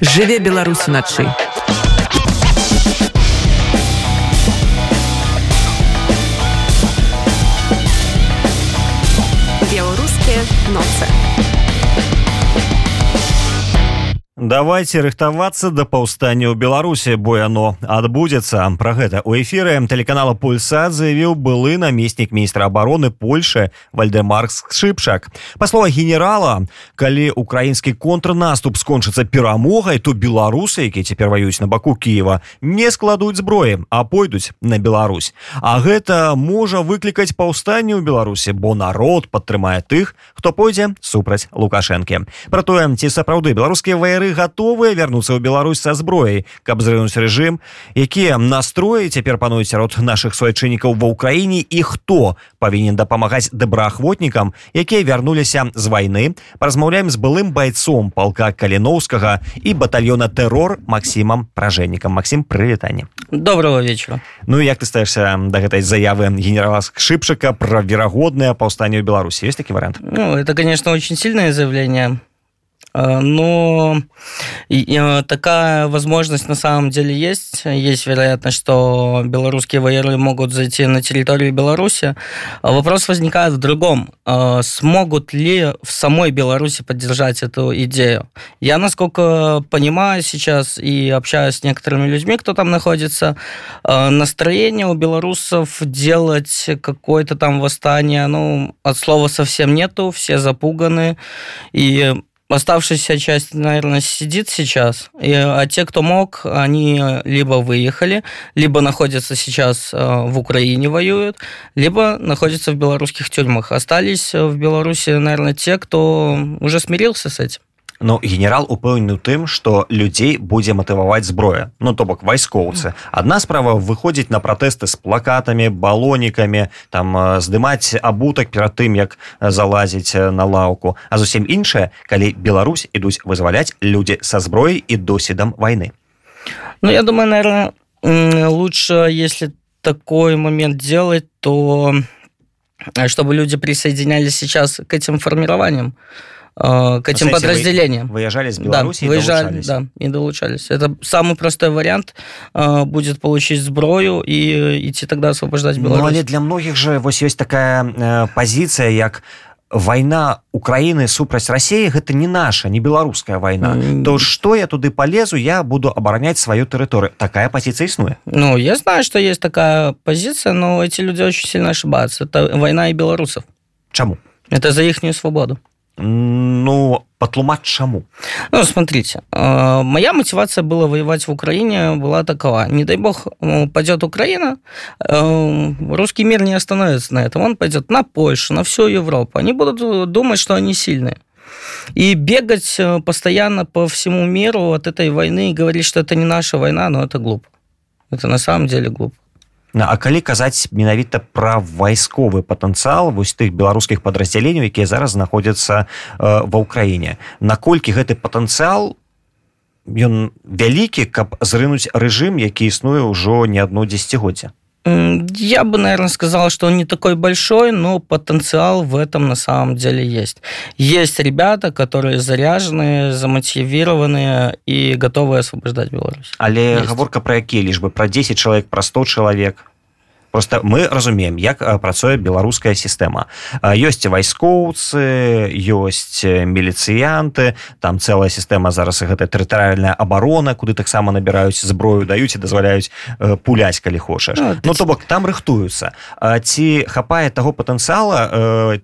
жыве беларусы начай беларускія ноцы давайте рыхтавацца да паўстання ў беларусе бо яно адбудзецца. Пра гэта у эфіры тэлеканала пульсад заявіў былы намеснік міністра обороны польши вальдемарк шыпшак. Па слова генерала калі украінскі контрнаступ скончыцца перамогай то беларусы якія цяпер ваююць на баку кіева не складуць зброі а пойдуць на Беларусь. А гэта можа выклікаць паўстанне ў беларусе бо народ падтрымае тых хто пойдзе супраць лукашэнкі. Пра тое ці сапраўды беларускія ваяры гатовыя вярнуцца ў Беларусь са зброяй каб зрынуць рэжым. Якія настроі цяпер пануюць сярод наших суайчыннікаў ва ўкраіне і хто павінен дапамагаць добраахвотнікам якія вярнуліся з вайны? Размаўляем з былым байцом палка каліноўскага і батальона тэрор Масімам пражэннікам. Масім прывітанне. Доброго вечера Ну як ты стаешься да гэтай заявы генерала шыпшака пра верагоднае паўстанне ў беларусі? Есть такі вариант ну это конечно очень сильное заявление но такая возможность на самом деле есть. Есть вероятность, что белорусские воеры могут зайти на территорию Беларуси. Вопрос возникает в другом. Э, смогут ли в самой Беларуси поддержать эту идею? Я, насколько понимаю сейчас и общаюсь с некоторыми людьми, кто там находится, э, настроение у белорусов делать какое-то там восстание, ну, от слова совсем нету, все запуганы. И Оставшаяся часть, наверное, сидит сейчас, и, а те, кто мог, они либо выехали, либо находятся сейчас э, в Украине воюют, либо находятся в белорусских тюрьмах. Остались в Беларуси, наверное, те, кто уже смирился с этим. Ну генерал упэўнены тым што людзей будзе матываваць зброя ну то бок вайскоўцы адна справа выходзіць на пратэсты з плакатамі балонікамі там здымаць абутак перад тым як залазіць на лаўку а зусім іншае калі Беларусь ідуць вызваляць людзі са зброяй і досведам войны. Ну я думаю наверное лучше если такой момент делать то чтобы люди присоединялись сейчас к этим формированиям. Э, к этим подразделениям. Вы выезжали с Беларуси да, и выезжали, долучались. Да, и долучались. Это самый простой вариант э, будет получить зброю и идти тогда освобождать Беларусь. Ну, але для многих же вот есть такая э, позиция, як война Украины супраць России гэта не наша не беларуская война mm. то что я туды полезу я буду оборонять свою территорию такая позиция існуе Ну я знаю что есть такая позиция но эти люди очень сильно ошибаются это война и белорусов Чаму это за ихнюю свободу Ну, потлумать чему? Ну, смотрите, э, моя мотивация была воевать в Украине была такова. Не дай бог пойдет Украина, э, русский мир не остановится на этом. Он пойдет на Польшу, на всю Европу. Они будут думать, что они сильные. И бегать э, постоянно по всему миру от этой войны и говорить, что это не наша война, ну, это глупо. Это на самом деле глупо. А калі казаць менавіта пра вайсковы патэнцыял вось тых беларускіх падраздзяленняў якія зараз знаходзяцца э, ва ўкраіне. Наколькі гэты патэнцыял ён вялікі каб зрынуць рэжым які існуе ўжо не одно дзегоддзя Я бы, наверное, сказал, что он не такой большой, но потенциал в этом на самом деле есть. Есть ребята, которые заряженные, замотивированные и готовы освобождать Беларусь. Але есть. гаворка про якія лишь бы про 10 человек, про 100 человек просто мы разумеем як працуе беларуская сістэма. Ёсць вайскоўцы ёсць міліцыянты там цэлая сістэма зараз гэта тэрытарыальная абарона куды таксама набіраюць зброю даюць і дазваляюць пуляць калі хочаш. Ну, ну то бок там рыхтуюцца. Ці хапае таго патэнцыяла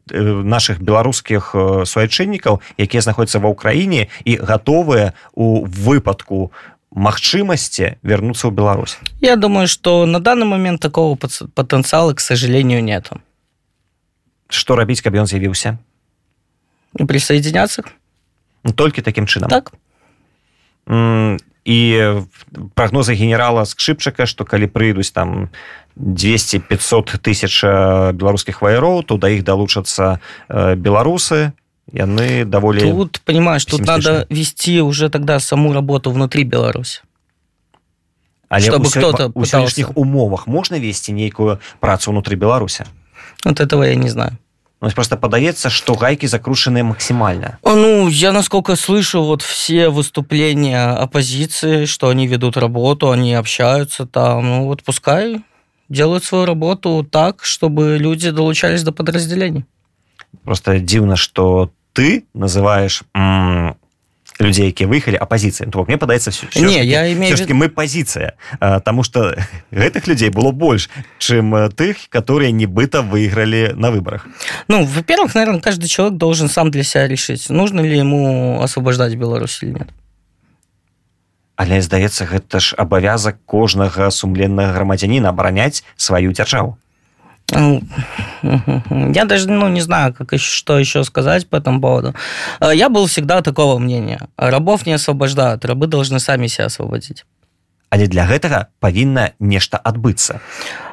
наших беларускіх суайчыннікаў якія знаходзяцца ва ўкраіне і гатовыя у выпадку магчымасці вернуться ў Беларусь? Я думаю что на данный момент такого потенциала к сожалению нету. Что рабіць каб ён з'явіўся? Присоединяться толькі таким чынам. Так. І прогнозы генерала скшипчака что калі прыйдуць там 200 500 тысяч беларускіх ваяроў то да іх далучацца беларусы яны даволі тут понимаешь тут надо вести уже тогда саму работу внутри Беларуси але чтобы кто-то у сённяшніх умовах можна весці нейкую працу внутри беларуся вот этого я не знаю Ну, просто подаецца что гайки закрушенные максимально ну я насколько слышу вот все выступления оппозиции что они ведут работу они общаются там ну вот пускай делают свою работу так чтобы люди долучались до подразделений просто дзіўна что ты называешь людзей якія выехалі апозіцыі то мне падаецца все не я имею мы пазіцыя тому что гэтых людзей было больш чым тых которые нібыта выиграли на выборах. Ну во-первых наверное каждый человек должен сам для себя решить нужно ли ему освобождать беларусь или нет. Але здаецца гэта ж абавязак кожнага сумленнага грамадзяніна абараняць сваю дзяржаву Я даже ну, не знаю, как еще, что еще сказать по этому поводу. Э, я был всегда такого мнения. Рабов не освобождают, рабы должны сами себя освободить. Але для гэтага павінна нешта адбыцца.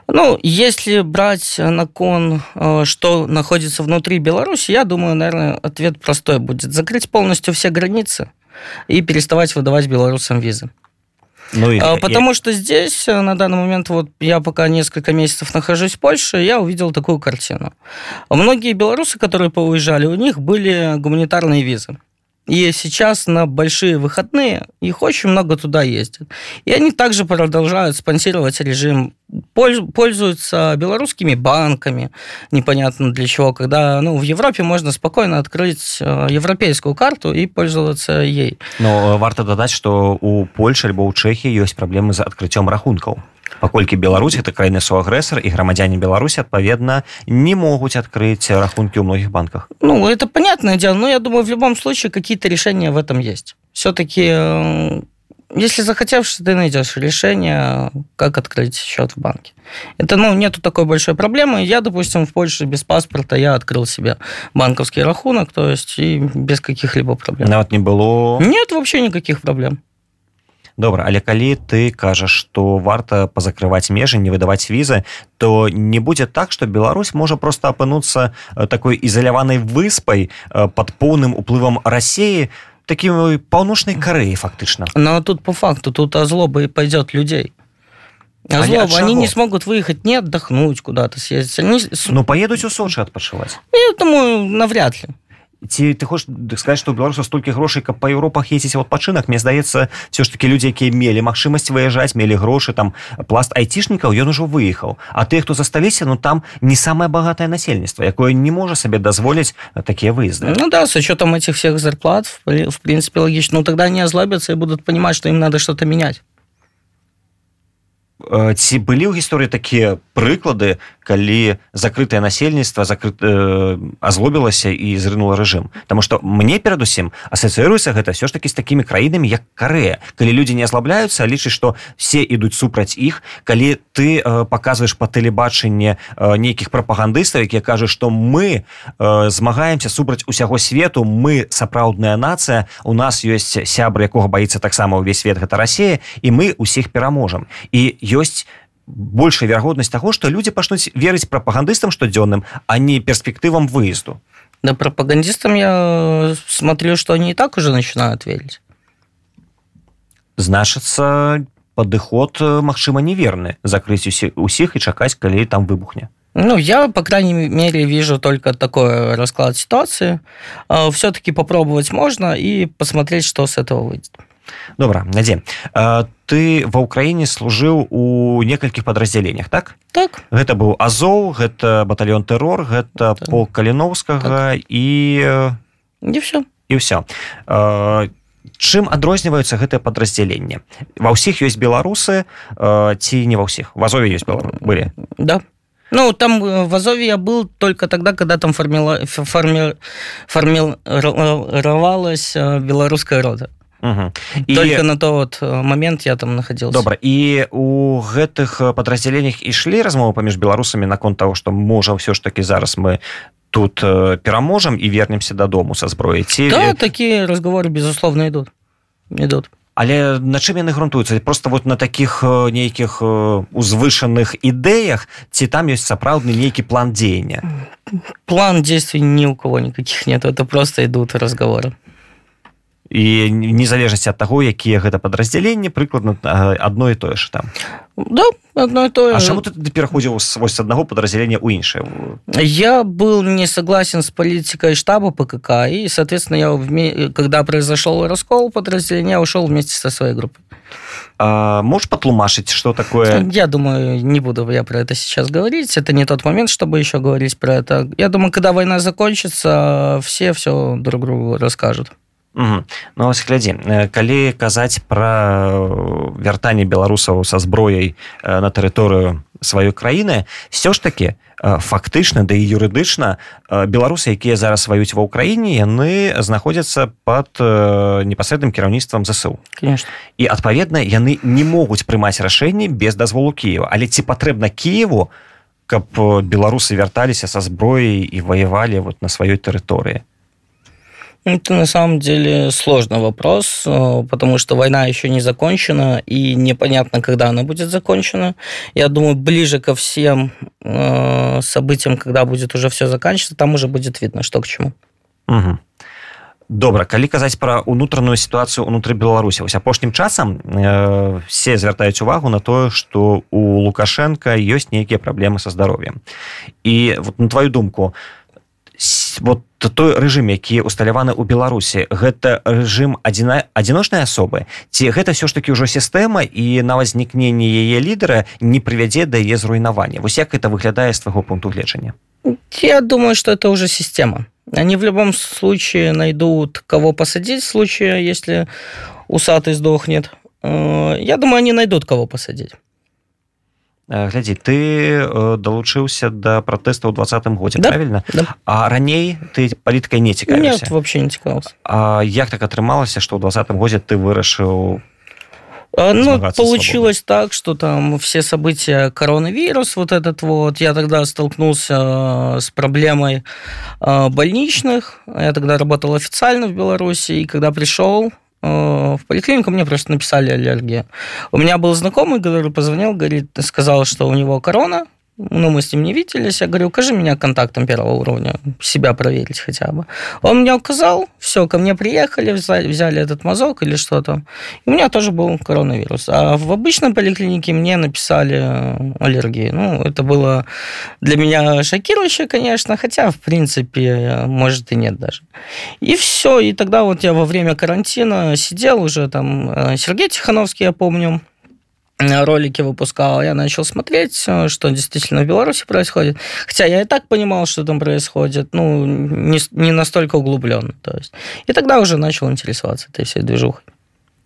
Ну, если брать на кон, э, что находится внутри Беларуси, я думаю, наверное, ответ простой будет. Закрыть полностью все границы и переставать выдавать белорусам визы. Ну, и, а, Потому и... что здесь э, на данный момент, вот я пока несколько месяцев нахожусь в Польше, я увидел такую картину. Многие белорусы, которые поуезжали, у них были гуманитарные визы. И сейчас на большие выходные их очень много туда ездят. И они также продолжают спонсировать режим, пользуются белорусскими банками, непонятно для чего, когда ну, в Европе можно спокойно открыть э, европейскую карту и пользоваться ей. Но варто додать, что у Польши либо у Чехии есть проблемы с открытием рахунков паколькі Беларусь это краіны суагрэсар і грамадзяне Беларусі адпаведна не могуць открыть рахунки у многих банках ну это понятное дело но я думаю в любом случае какие-то решения в этом есть все-таки э, если захотевшись, ты найдешь решение, как открыть счет в банке. Это, ну, нету такой большой проблемы. Я, допустим, в Польше без паспорта я открыл себе банковский рахунок, то есть и без каких-либо проблем. Нават не было? Нет, вообще никаких проблем. добра але калі ты кажаш что варта позакрываць межы не выдаваць візы то не будзе так что Беларусь можа просто апынуцца э, такой ізаляванай выспай э, под поўным уплывам рассеі таким паўночнай кареі фактычна но тут по факту тут озлоба и пойдет людей Они, Злоба, они не смогут выехать не отдохнуть куда-то съездить. Они... Ну, поедут у Сочи отпочивать. Я думаю, навряд ли. Ці ты хочаш сказаць што беларуса столькі грошай каб па еўропах ездзіць вот пачынак мне здаецца все ж таки людзі якія мелі магчымасць выязджаць мелі грошы там пласт айцішнікаў ён ужо выехаў а ты хто засталіся ну там не самае багатае насельніцтва якое не можа сабе дазволіць такія выезды. Ну да с учетом этих всех зарплат в принципе логично. Ну тогда не озлобятся и будут понимать что им надо что-то менять ці былі ў гісторыі такія прыклады калі закрытае насельніцтва закрыт э, азлобілася і зрынула рэжым? Таму што мне перадусім асацыруецца гэта все ж таки з такімі краінамі як карея калі людзі не аслабляюцца лічыць што все ідуць супраць іх калі ты э, паказваеш па тэлебачанне э, нейкіх прапагандыстаў якія кажуць што мы э, змагаемся супраць усяго свету мы сапраўдная нацыя у нас ёсць сябр якога баіцца таксама ўвесь свет гэта Росія і мы усіх пераможам. І ёсць большая верагоднасць таго што людзі пачнуць верыць прапагандыстам штодзённым а не перспектывам выезду да прапагандистам я смотрю что они и так уже начинают верить значыцца падыход магчыма неверны закрыць усе усіх і чакаць калі там выбухне Ну, я, по крайней мере, вижу только такой расклад ситуации. Все-таки попробовать можно и посмотреть, что с этого выйдет. Добра надзе ты ва ўкраіне служыў у некалькіх падраздзяленнях так? Так. Гэта быў азоў гэта батальон тэрор гэта так. пол каліновскага так. і не все і ўсё чым адрозніваюцца гэтае падраздзяленне ва ўсіх ёсць беларусы ці не ва ўсіх? Вазове ёсць былі? Да. Ну, там в Азове я был только тогда, когда там формила, форми, формировалась белорусская рода. Угу. Только і... на то вот э, момент я там находился. Добра. І у гэтых падраздзяленнях ішлі размовы паміж беларусамі наконт того, што можа ўсё ж таки зараз мы тут э, пераможам і вернемся дадому са зброі ці да, такія разговоры безусловно ідут ідут але на чым яны грунтуюцца? Просто вот на таких нейкіх узвышаных ідэях ці там ёсць сапраўдны нейкі план дзеяння? План действий ни у кого никаких нет. Это просто идут разговоры і незалежнасці ад таго якія гэта падраздзяленні прыкладна адно і тое ж там Да, одно и то же. А чаму ты пераходзіў вось с аднаго падраздзялення ў іншае Я был не согласен с политикой штаба ПКК, и, соответственно, я, вме- когда произошел раскол подразделения, я ушел вместе со своей группой. А, можешь патлумашыць что такое Я думаю, не буду я про это сейчас говорить. Это не тот момент, чтобы еще говорить про это. Я думаю, когда война закончится, все все друг другу расскажут. Мгм. Ну вось глядзі э, калі казаць пра э, вяртанне беларусаў са зброяй э, на тэрыторыю сваёй краіны все ж таки фактычна да і юрыдычна беларусы якія зараз ваюць ва ўкраіне яны знаходзяцца под непасрэдным кіраўніцтвам ЗСУ Конечно. і адпаведна яны не могуць прымаць рашэнні без дазволу Кіева але ці патрэбна Киеву каб беларусы вярталіся са зброяй і ваявалі вот на сваёй тэрыторыі Это на самом деле сложный вопрос, э, потому что война еще не закончена, и непонятно, когда она будет закончена. Я думаю, ближе ко всем э, событиям, когда будет уже все заканчиваться, там уже будет видно, что к чему. Угу. Добра калі казаць пра унутраную сітуацыю унутры беларусі вось апошнім часам э, все звяртаюць увагу на тое што у лукашенко ёсць нейкія праблемы са здароўем і вот на твою думку с- вот той рэжым які усталяваны ў беларусі гэта рэжым адзіна адзіночнай асобы ці гэта все ж таки ўжо сістэма і на ўзнікненне яе лідара не прывядзе да яе зруйнавання вось як это выглядае з твайго пункту гледжання Я думаю, что это уже система. Они в любом случае найдут, кого посадить в случае, если усатый сдохнет. Э, Я думаю, они найдут, кого посадить. Э, глядзі ты э, далучыўся да пратэста ў двадцатым годзе Да. правильно Да. А раней ты палітыкай не Нет, цікавіўся вообще не цікавился. А як так атрымалася што ў двадцатым годзе ты вырашыў А, Ну, Змагаться получилось так, что там все события, коронавирус вот этот вот, я тогда столкнулся э, с проблемой э, больничных. Я тогда работал официально в Беларуси, и когда пришел э, в поликлинику, мне просто написали аллергию. У меня был знакомый, который позвонил, говорит, сказал, что у него корона, ну, мы с ним не виделись. Я говорю, укажи меня контактом первого уровня, себя проверить хотя бы. Он мне указал, все, ко мне приехали, взяли, взяли этот мазок или что-то. И у меня тоже был коронавирус. А в обычной поликлинике мне написали э, аллергию. Ну, это было для меня шокирующе, конечно, хотя, в принципе, может и нет даже. И все. И тогда вот я во время карантина сидел уже там, э, Сергей Тихановский, я помню, ролики выпускал, я начал смотреть, э, что действительно в Беларуси происходит. Хотя я и так понимал, что там происходит, ну, не, с- не настолько углубленно. То есть. И тогда уже начал интересоваться этой всей движухой.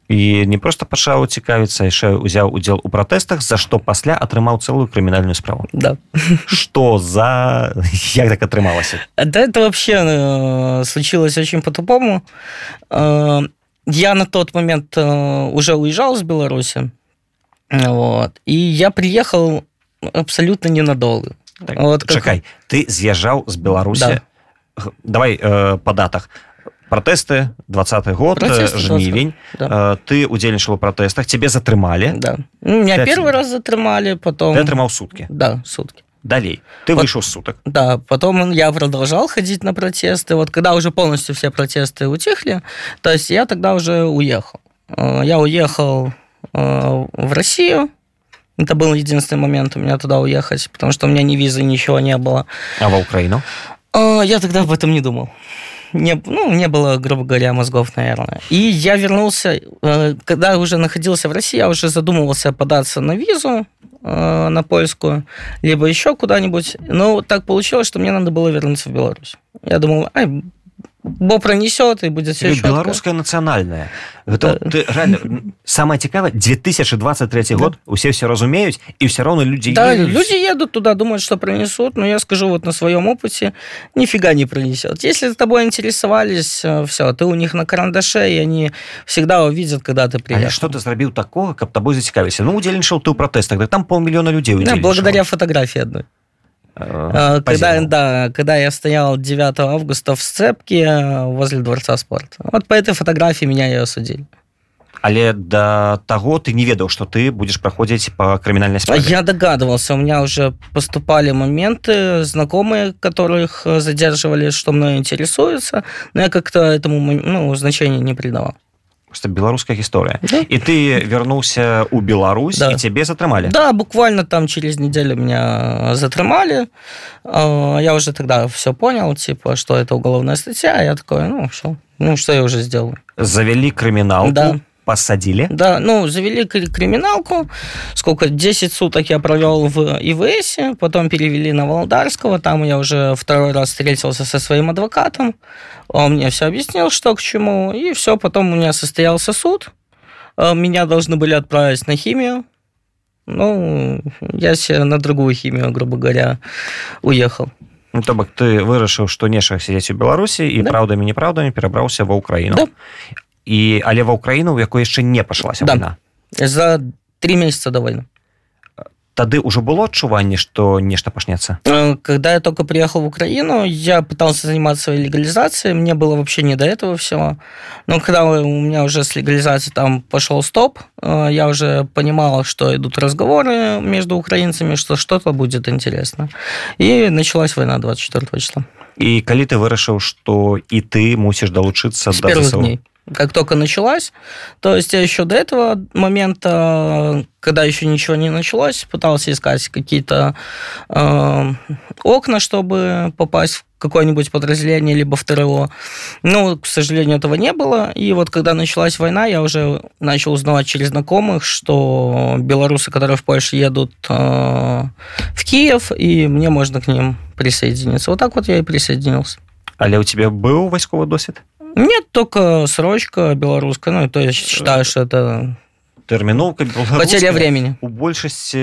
і не просто пачаў цікавіцца яшчэ ўзяў удзел у пратэстах за што пасля атрымаў цэлую крымінальную справу Да. что за як так атрымалася Да это вообще э, случилось очень по-тупому. Э, я на тот момент э, уже уезжал из Беларуси. Вот. И я приехал абсолютно ненадолго. так, Вот как- чакай ты з'язджаў з беларусі Да. Г- давай э, па датах пратэсты двадцатый год э, Пратэсты жнівень Да. э, ты удзельнічаў у пратэстах тебе затрымалі Да. Ну, Меня Пять первый дней. раз затрымали, потом... ты атрымаў суткі Да, сутки. далей ты Вот. выйшаў з сутак Да, потом я продолжал ходить на протесты. Вот когда уже полностью все протесты утихли, то есть я тогда уже уехал. Э, Я уехал э, в Россию. Это был единственный момент у меня туда уехать, потому что у меня ни визы, ничего не было. а ва ўкраіну А, Я тогда об этом не думал. Не, ну, не было, грубо говоря, мозгов, наверное. И я вернулся, э, когда уже находился в России, я уже задумывался податься на визу э, на польскую, либо еще куда-нибудь. Но так получилось, что мне надо было вернуться в Беларусь. Я думал, ай, Бо пронесет и будет все четко. беларуская нацыянальная гэта Да. ты реально самое цікавае 2023 год усе все разумеюць і все равно люди Да, едуць. люди едут туда, думают, что пронесут, но я скажу вот на своем опыте, нифига не пронесет. Если тобой интересовались, все, ты у них на карандаше, и они всегда увидят, когда ты Але приехал. что ты зрабіў такого каб тобой зацікавіся ну удзельнічаў ты ў пратэстах да там полмільёна людзей Да, удзельнічала. благодаря фотографии одной. Э, А, Когда, позировал. да, когда я стоял 9 августа в сцепке возле Дворца спорта. Вот по этой фотографии меня и осудили. але до того ты не ведаў что ты будешь проходзіць по крымінальной справе Я догадывался, у меня уже поступали моменты, знакомые, которых э, задерживали, что мной интересуются, но я как-то этому ну, значения не придавал. просто беларуская гісторыя Да. і ты вярнуўся у Беларусь Да. і цябе затрымалі Да, буквально там через неделю меня затрымали. А, Я уже тогда все понял, типа, что это уголовная статья. Я такой, ну, все, ну, что я уже сделаю? завялі крыміналку Да. пасадзілі Да, ну, завели кри- криминалку. Сколько? 10 суток я провел в ИВС, потом перевели на Володарского. Там я уже второй раз встретился со своим адвокатом. Он мне все объяснил, что к чему. И все, потом у меня состоялся суд. А, Меня должны были отправить на химию. Ну, я себе на другую химию, грубо говоря, уехал. Ну, то бок ты вырашыў што нешта сядзець у беларусі і Да. праўдамі неправдамі перабраўся ва ўкраіну Да. і але ва ўкраіну у якой яшчэ не пачалася Да. вайна За три месяца до войны. тады ўжо было адчуванне што нешта пачнецца Э, Когда я только приехал в Украину, я пытался заниматься своей легализацией, мне было вообще не до этого всего. Но когда у меня уже с легализацией там пошел стоп, э, я уже понимал, что идут разговоры между украинцами, что что-то будет интересно. И началась война 24 числа. і калі ты вырашыў што і ты мусіш далучыцца С да первых ЗСУ? дней. Как только началась, то есть я еще до этого момента, когда еще ничего не началось, пытался искать какие-то э, окна, чтобы попасть в какое-нибудь подразделение, либо в ТРО. Но, к сожалению, этого не было. И вот когда началась война, я уже начал узнавать через знакомых, что белорусы, которые в Польше едут э, в Киев, и мне можно к ним присоединиться. Вот так вот я и присоединился. але ў тебе быў вайсковы досвед Нет, только срочка белорусская. Ну, то я считаю, что это тэрміноўка потеря времени. у большасці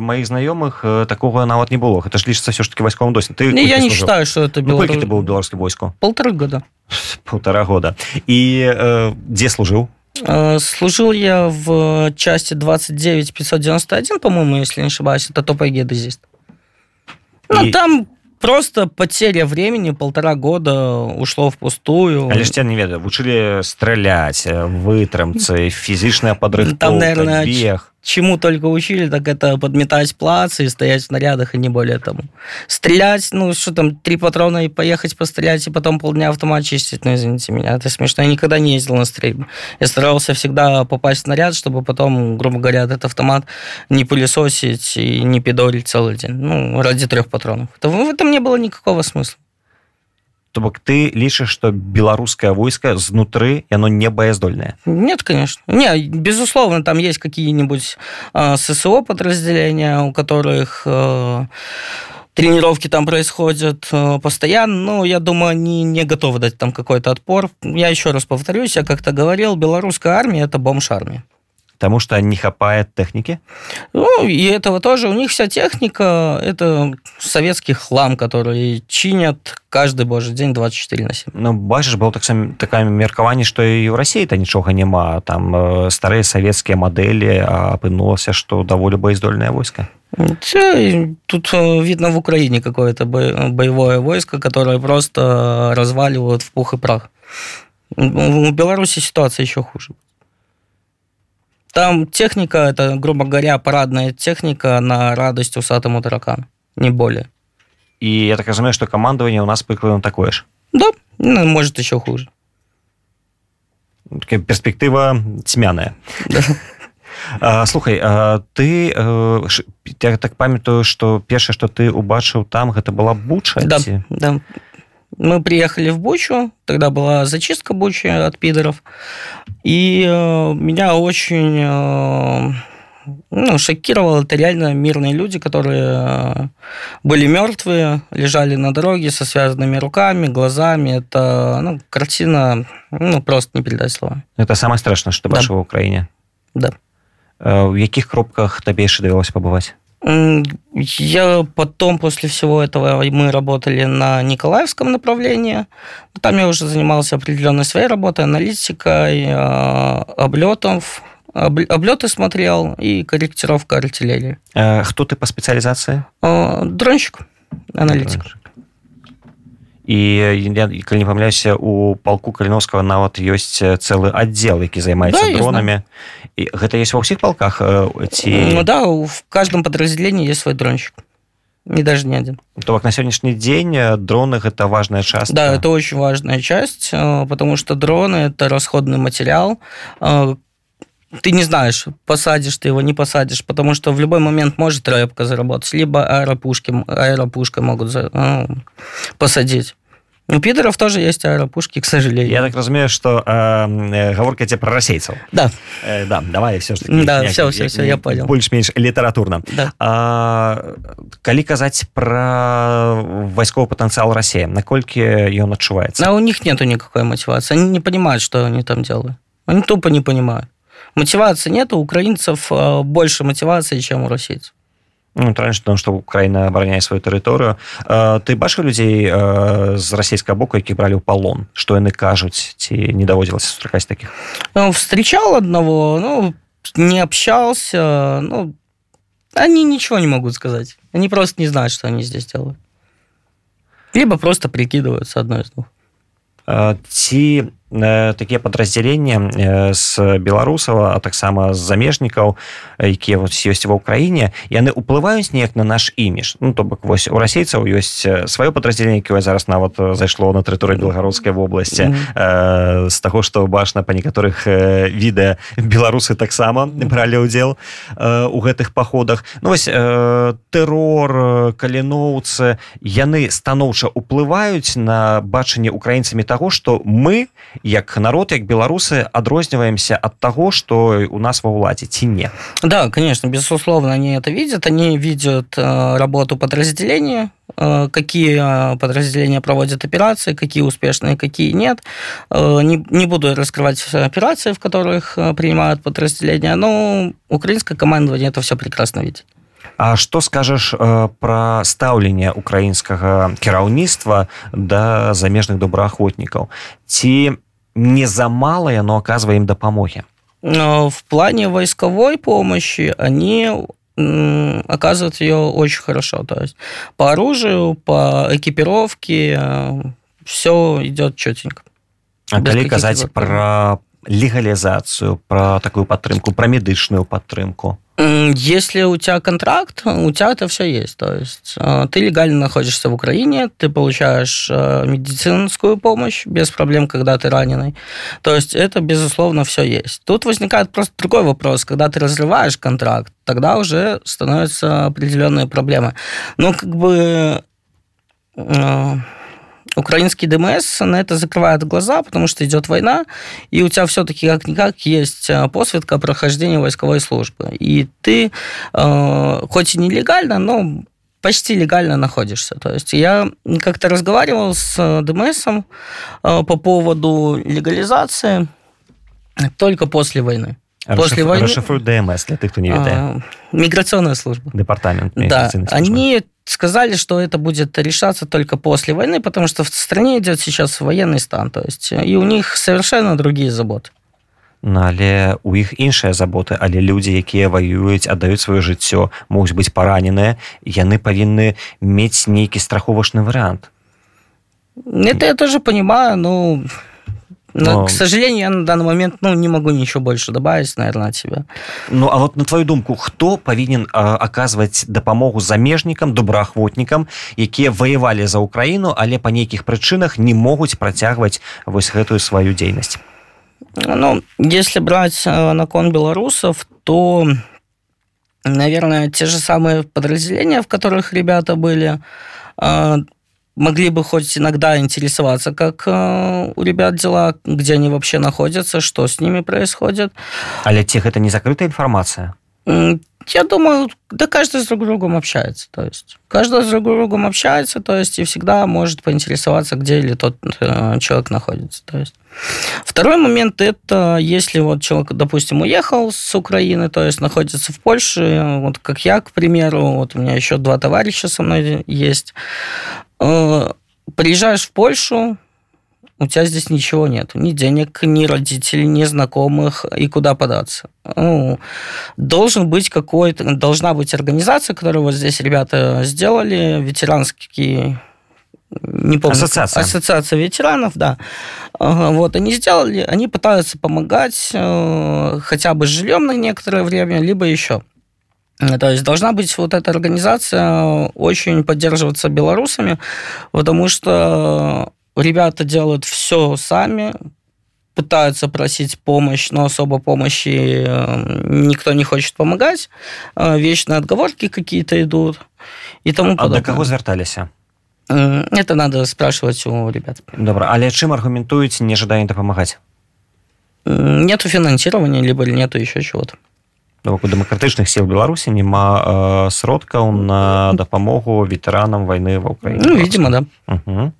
маіх знаёмых э, такога нават не было гэта ж лічыцца все ж таки вайсковым досвед ты Не, я колькі не служыў? считаю, что это ну, колькі ты быў у белорус. беларускім войску Полтора года. полтора года і э, дзе служыў Э, Служил я в части 29 591, по-моему, если не ошибаюсь. Это топ геодезист. Ну, И- там просто потеря времени, полтора года ушло впустую. але ж тебя не ведаю вучылі страляць э, вытрымцы фізічная падрыхтоўка Там, наверное, бег Чему только учили, так это подметать плацы и стоять в нарядах, и не более тому. Стрелять, ну, что там, три патрона и поехать пострелять, и потом полдня автомат чистить, ну, извините меня, это смешно. Я никогда не ездил на стрельбу. Я старался всегда попасть в наряд, чтобы потом, грубо говоря, этот автомат не пылесосить и не пидорить целый день. Ну, ради трех патронов. Это- в этом не было никакого смысла. То бок ты лічыш што беларускае войска знутры яно не баяздольнае Нет, конечно. Не, безусловно, там есть какие-нибудь э, ССО подразделения, у которых э, тренировки там происходят э, постоянно, но я думаю, они не готовы дать там какой-то отпор. Я еще раз повторюсь, я как-то говорил, белорусская армия – это бомж-армия. Таму што не хапае тэхнікі Ну, и этого тоже. У них вся техника – это советский хлам, который чинят каждый божий день 24 на 7. Ну бачыш было таксама такое меркаванне што і ў рассіі то нічога няма там э, старыя савецкія мадэлі а апынулася што даволі баяздольнае войска Всё, и Тут э, видно в Украине какое-то бо- боевое войско, которое просто разваливают в пух и прах. В Беларуси ситуация еще хуже. Там техника, это, грубо говоря, парадная техника на радость усатому таракану. Не более. і я так разумею што камандаванне ў нас прыкладна такое ж Да, ну, может, еще хуже. Такая перспектыва цьмяная Да. А, слухай а, ты э, ш- я так памятаю што першае што ты убачыў там гэта была буча Да, ці? да. Мы приехали в Бучу, тогда была зачистка Бучи от пидоров, и э, меня очень э, ну, шокировало, это реально мирные люди, которые э, были мертвые, лежали на дороге со связанными руками, глазами. Это ну, картина, ну, просто не передать словами. это самае страшнае што Да. бачыў ва ўкраіне Да. Э, у якіх кропках табе яшчэ давялося пабываць М, Я потом, после всего этого, мы работали на Николаевском направлении. Там я уже занимался определенной своей работой, аналитикой, э, облетов, об- облеты смотрел и корректировка артиллерии. Э, хто ты па спецыялізацыі Э, Дронщик, аналитик. І я калі не памыляюся у палку каліновского нават ёсць цэлы аддзел які займаецца Да, дронамі і гэта есть ва ўсіх палках ці Ну да, в каждом подразделении есть свой дронщик. И даже не один. то бок на сённяшні дзень э, дроны гэта важная частка Да, это очень важная часть, э, потому что дроны – это расходный материал. Э, Ты не знаешь, посадишь ты его, не посадишь, потому что в любой момент может рэпка заработать, либо аэропушки, аэропушкой могут за- э, посадить. У пидоров тоже есть аэропушки, к сожалению. Я так разумею что э, э, гаворка ідзе про расейцаў Да, э, да давай все ж таки Да, як- всё, як- всё, всё, я понял. больш-менш літаратурна да. А, калі казаць про вайсковы патэнцыял Росіі наколькі ён адчуваецца А у них нету никакой мотивации. Они не понимают, что они там делают. Они тупо не понимают. Мотивации нету. У украинцев э, больше мотивации, чем у российцев. ну, раньше тому что Украіна абараняе сваю тэрыторыю Э, ты бачыў людзей э, з расійскага боку які бралі ў палон што яны кажуць ці не даводзілася сустракаць таких Ну, встречал одного, ну, не общался, ну, они ничего не могут сказать. Они просто не знают, что они здесь делают. Либо просто прикидываются одно из двух. Э, ці э, такія падраздзяленні э, з беларусаў а таксама з замежнікаў э, якія вот ёсць ва ўкраіне яны ўплываюць неяк на наш імідж ну то бок вось у расейцаў ёсць э, сваё падраздзяленне якое зараз нават э, зайшло на тэрыторыі белгародскай вобласці Мгм. э, з таго што бачна па некаторых э, відэа беларусы таксама бралі ўдзел э, у гэтых паходах ну вось э, тэрор э, каліноўцы яны станоўча ўплываюць на бачанне украінцамі таго што мы як народ як беларусы адрозніваемся ад таго што у нас ва ўладзе ці не Да, конечно, безусловно, они это видят. Они видят э, работу подразделения, э, какие э, подразделения проводят операции, какие успешные, какие нет. Э, не, не буду раскрывать все операции, в которых э, принимают подразделения, но украинское командование это все прекрасно видит. А што скажаш э, пра стаўленне украінскага кіраўніцтва да замежных добраахвотнікаў ці не замала яно аказвае ім дапамогі Но в плане войсковой помощи они м, оказывают ее очень хорошо. То есть по оружию, по экипировке все идет четенько. А Без калі каких-либо казаць проблем. пра легалізацыю пра такую падтрымку пра медычную падтрымку М, Если у тебя контракт, у тебя это все есть. То есть э, ты легально находишься в Украине, ты получаешь э, медицинскую помощь без проблем, когда ты раненый. То есть это, безусловно, все есть. Тут возникает просто другой вопрос. Когда ты разрываешь контракт, тогда уже становятся определенные проблемы. Но как бы э, украинский ДМС на это закрывает глаза, потому что идет война, и у тебя все-таки как-никак есть э, посвидка о прохождении войсковой службы. И ты, э, хоть и нелегально, но почти легально находишься. То есть я как-то разговаривал с э, ДМСом э, по поводу легализации только после войны. После Расшиф- войны- расшифруй ДМС для тых хто не ведае А, Миграционная служба. дэпартамент Да, службы. они сказали, что это будет решаться только после войны, потому что в стране идет сейчас военный стан, то есть и у них совершенно другие заботы. Ну, але у іх іншыя заботы але людзі якія ваююць аддаюць сваё жыццё могуць быць параненыя яны павінны мець нейкі страховачны варыянт Это я тоже понимаю, но, но, Но- к сожалению, я на данный момент ну, не могу ничего больше добавить, наверное, от себя. Ну а вот на твою думку хто павінен а, аказваць дапамогу замежнікам добраахвотнікам якія ваявалі за ўкраіну але па нейкіх прычынах не могуць працягваць вось гэтую сваю дзейнасць Ну, если брать э, на кон белорусов, то, наверное, те же самые подразделения, в которых ребята были, э, могли бы хоть иногда интересоваться, как э, у ребят дела, где они вообще находятся, что с ними происходит. але ці гэта не закрытая інфармацыя М, Я думаю, да каждый с друг другом общается. То есть каждый с друг другом общается, то есть и всегда может поинтересоваться, где или тот э, человек находится. То есть второй момент это если вот человек, допустим, уехал с Украины, то есть находится в Польше, вот как я, к примеру, вот у меня еще два товарища со мной есть. Э, Приезжаешь в Польшу, у тебя здесь ничего нет. Ни денег, ни родителей, ни знакомых, и куда податься. Ну, должен быть какой-то, должна быть организация, которую вот здесь ребята сделали, ветеранский не помню. Ассоциация. Ассоциация ветеранов, да. Вот, они сделали, они пытаются помогать э, хотя бы жильем на некоторое время, либо еще. То есть должна быть вот эта организация очень поддерживаться белорусами, потому что ребята делают все сами, пытаются просить помощь, но особо помощи э, никто не хочет помогать. Э, вечные отговорки какие-то идут и тому а подобное. до кого звярталіся это надо спрашивать у ребят. Добра але чым аргументуюць нежаданне дапамагаць нету финансирования либо нету еще чего-то дэмакратычных сил беларусі няма э, сродкаў на дапамогу ветэранам войны в Украине ну, видимо да угу.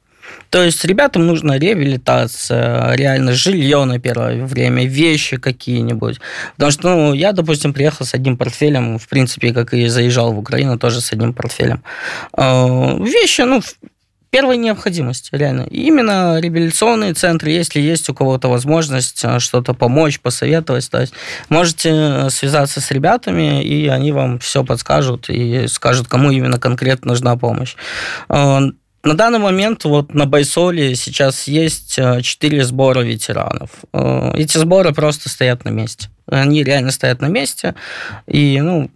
То есть ребятам нужна реабилитация, реально жилье на первое время, вещи какие-нибудь. Потому что, ну, я, допустим, приехал с одним портфелем, в принципе, как и заезжал в Украину, тоже с одним портфелем. А, вещи, ну, первой необходимости, реально. Именно реабилитационные центры, если есть у кого-то возможность а, что-то помочь, посоветовать, то есть можете связаться с ребятами, и они вам все подскажут и скажут, кому именно конкретно нужна помощь. А, на данный момент вот на Байсоле сейчас есть э, четыре сбора ветеранов. Э, эти сборы просто стоят на месте. Они реально стоят на месте. И, ну,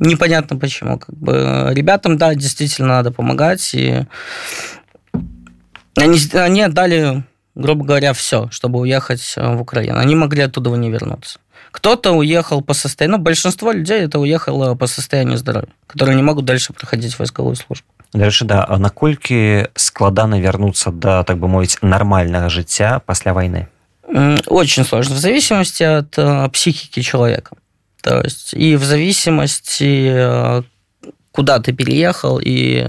непонятно почему. Как бы ребятам, да, действительно надо помогать. И они, они отдали, грубо говоря, все, чтобы уехать э, в Украину. Они могли оттуда не вернуться. Кто-то уехал по состоянию, ну, большинство людей это уехало по состоянию здоровья, которые не могут дальше проходить войсковую службу. Дарэчы да наколькі складана вярнуцца да так бы мовіць нармальнага жыцця пасля войны очень сложно в зависимости от э, психики человека то есть и в зависимости э, куда ты переехал и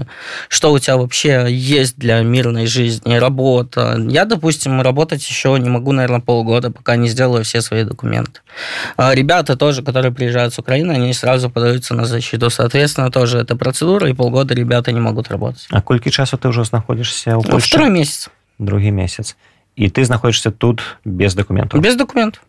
что у тебя вообще есть для мирной жизни, работа. Я, допустим, работать еще не могу, наверное, полгода, пока не сделаю все свои документы. А ребята тоже, которые приезжают с Украины, они сразу подаются на защиту. Соответственно, тоже эта процедура, и полгода ребята не могут работать. А колькі часу ты уже знаходишься у Польше? Второй месяц. Другі месяц. І ты знаходишься тут без документов? Без документов.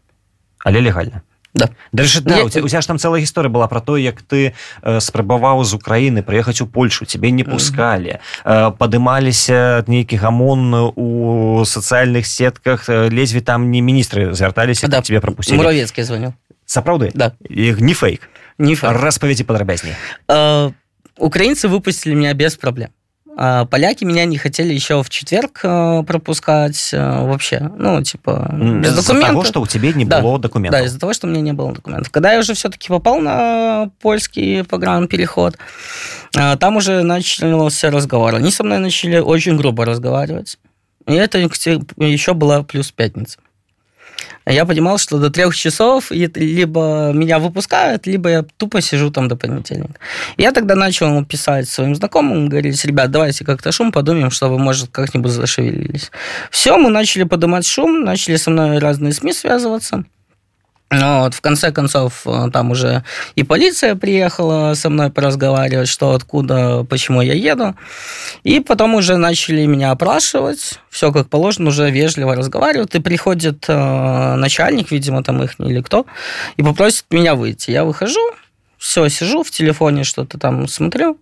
Але легально? Да. Дарэчы, да, я... у, тебя, у тебя ж там целая гісторыя была про то як ты э, спрабаваў з Украіны прыехаць у Польшу тебе не пускалі. Э, падымаліся нейкі гамон у сацыяльных сетках э, лезве там не міністры звярталіся да. тебе пропусцілі муравецкі звонил сапраўды? Да. Их не фейк. Не фейк. распавядзі падрабязней. Э, украинцы выпустили меня без проблем поляки меня не хотели еще в четверг э, пропускать э, вообще. Ну, типа, без из-за документов. того, что у тебя не да. было документов. Да, из-за того, что у меня не было документов. Когда я уже все-таки попал на польский погранпереход, э, там уже начался разговор. Они со мной начали очень грубо разговаривать. И это еще была плюс пятница я понимал, что до трех часов либо меня выпускают, либо я тупо сижу там до понедельника. Я тогда начал писать своим знакомым, говорить, ребят, давайте как-то шум подумаем, что вы, может, как-нибудь зашевелились. Все, мы начали поднимать шум, начали со мной разные СМИ связываться. Но вот в конце концов э, там уже и полиция приехала со мной поразговаривать, что откуда, почему я еду. И потом уже начали меня опрашивать. Все как положено, уже вежливо разговаривают. И приходит э, начальник, видимо, там их или кто, и попросит меня выйти. Я выхожу, все, сижу в телефоне, что-то там смотрю,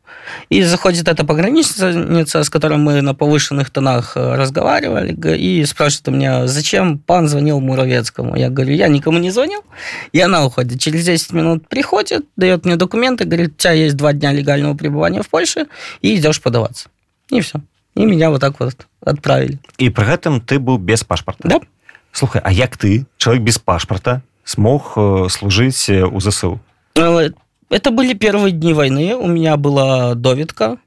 и заходит эта пограничница, с которой мы на повышенных тонах э, разговаривали, и спрашивает у меня, зачем пан звонил Муравецкому? Я говорю, я никому не звонил, и она уходит. Через 10 минут приходит, дает мне документы, говорит, у тебя есть два дня легального пребывания в Польше, и идешь подаваться. И все. И меня вот так вот отправили. И при этом ты был без паспорта? Да. Слухай, а як ты, человек без паспорта, смог э, служить у ЗСУ? Ну, это были первые дни войны. У меня была довидка.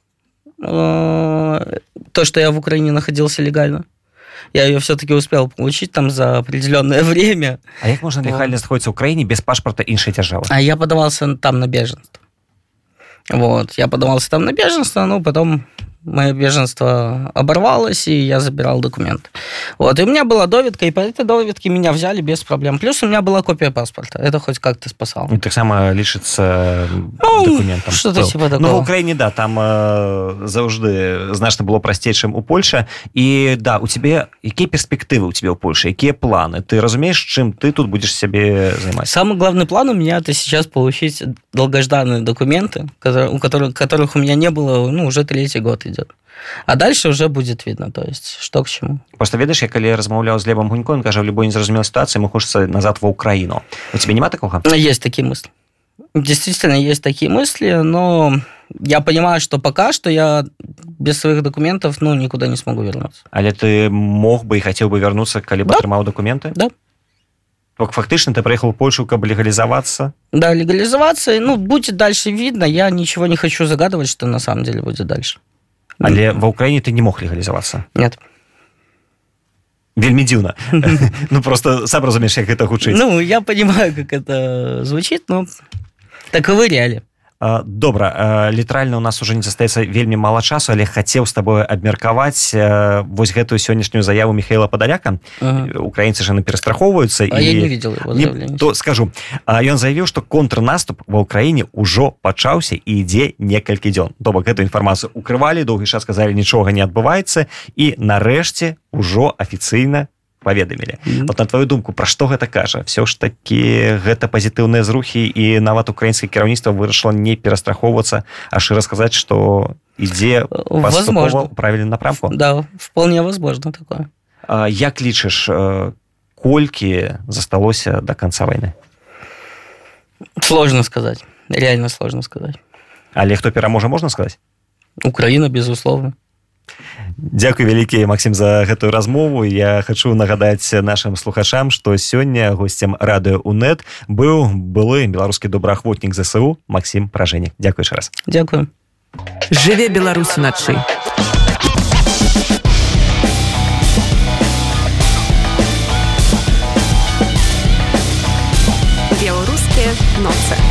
Э, то, что я в Украине находился легально. Я ее все-таки успел получить там за определенное время. А как можно легально находиться в Украине без паспорта іншої державы? А я подавался там на беженство. Вот, я подавался там на беженство, но потом мое беженство оборвалось, и я забирал документы. Вот, и у меня была довидка, и по этой довидке меня взяли без проблем. Плюс у меня была копия паспорта. Это хоть как-то спасало. И так само лишится ну, документом. Что-то типа такого. Ну, в Украине, да, там э, завжди значно было простей, чем у Польши. И да, у тебя какие перспективы у тебя у Польши, какие планы? Ты разумеешь, чем ты тут будешь себе заниматься? Самый главный план у меня это сейчас получить долгожданные документы, которые, у которых, которых у меня не было, ну, уже третий год идет. А дальше уже будет видно, то есть, что к чему. Просто ведаешь, я калі размаўляў з левым гунько кажа в любой незразумелой ситуации мы хочется назад в Украину у тебя нема такого есть такие мысли действительно есть такие мысли но я понимаю что пока что я без своих документов ну никуда не смогу вернуться але ты мог бы и хотел бы вернуться калі бы Да. атрымаў документы Да. Только фактычна ты приехал в Польшу каб легализоваться да легализоваться ну будет дальше видно я ничего не хочу загадывать что на самом деле будет дальше але в Украине ты не мог легализоваться нет вельмі дзіўна ну просто сам разумееш як гэта гучыць ну я понимаю как это звучит но таковы реалии А, добра літаральна у нас уже не застаецца вельмі мала часу але хацеў з табою абмеркаваць вось гэтую сённяшнюю заяву михаила падаляка. Ага. украінцы ж яны перастрахоўваюцца а я не видел Не, то скажу. А, ён заявіў што контрнаступ ва ўкраіне ўжо пачаўся і ідзе некалькі дзён. То бок эту інфармацыю укрывалі доўгі час сказалі нічога не адбываецца і нарэшце ўжо афіцыйна паведамілі Мгм. вот на твою думку пра што гэта кажа все ж такі гэта пазітыўныя зрухі і нават украінскае кіраўніцтва вырашыла не перастрахоўвацца а шыра сказаць што ідзе паступова возможно ў правільным напрамку да вполне возможно такое А, як лічыш э, колькі засталося до конца войны сложно сказать реально сложно сказать але хто пераможа можна сказаць Украина безусловно Дякую вялікі Максім за гэтую размову я хочу нагадаць нашим слухачам што сёння гостцем радыё унет быў былы беларускі добраахвотнік ЗСУ Максім пражэнік Дякую яшчэ раз Дякую Жыве Беларусь уначы. Беларускія ноцы.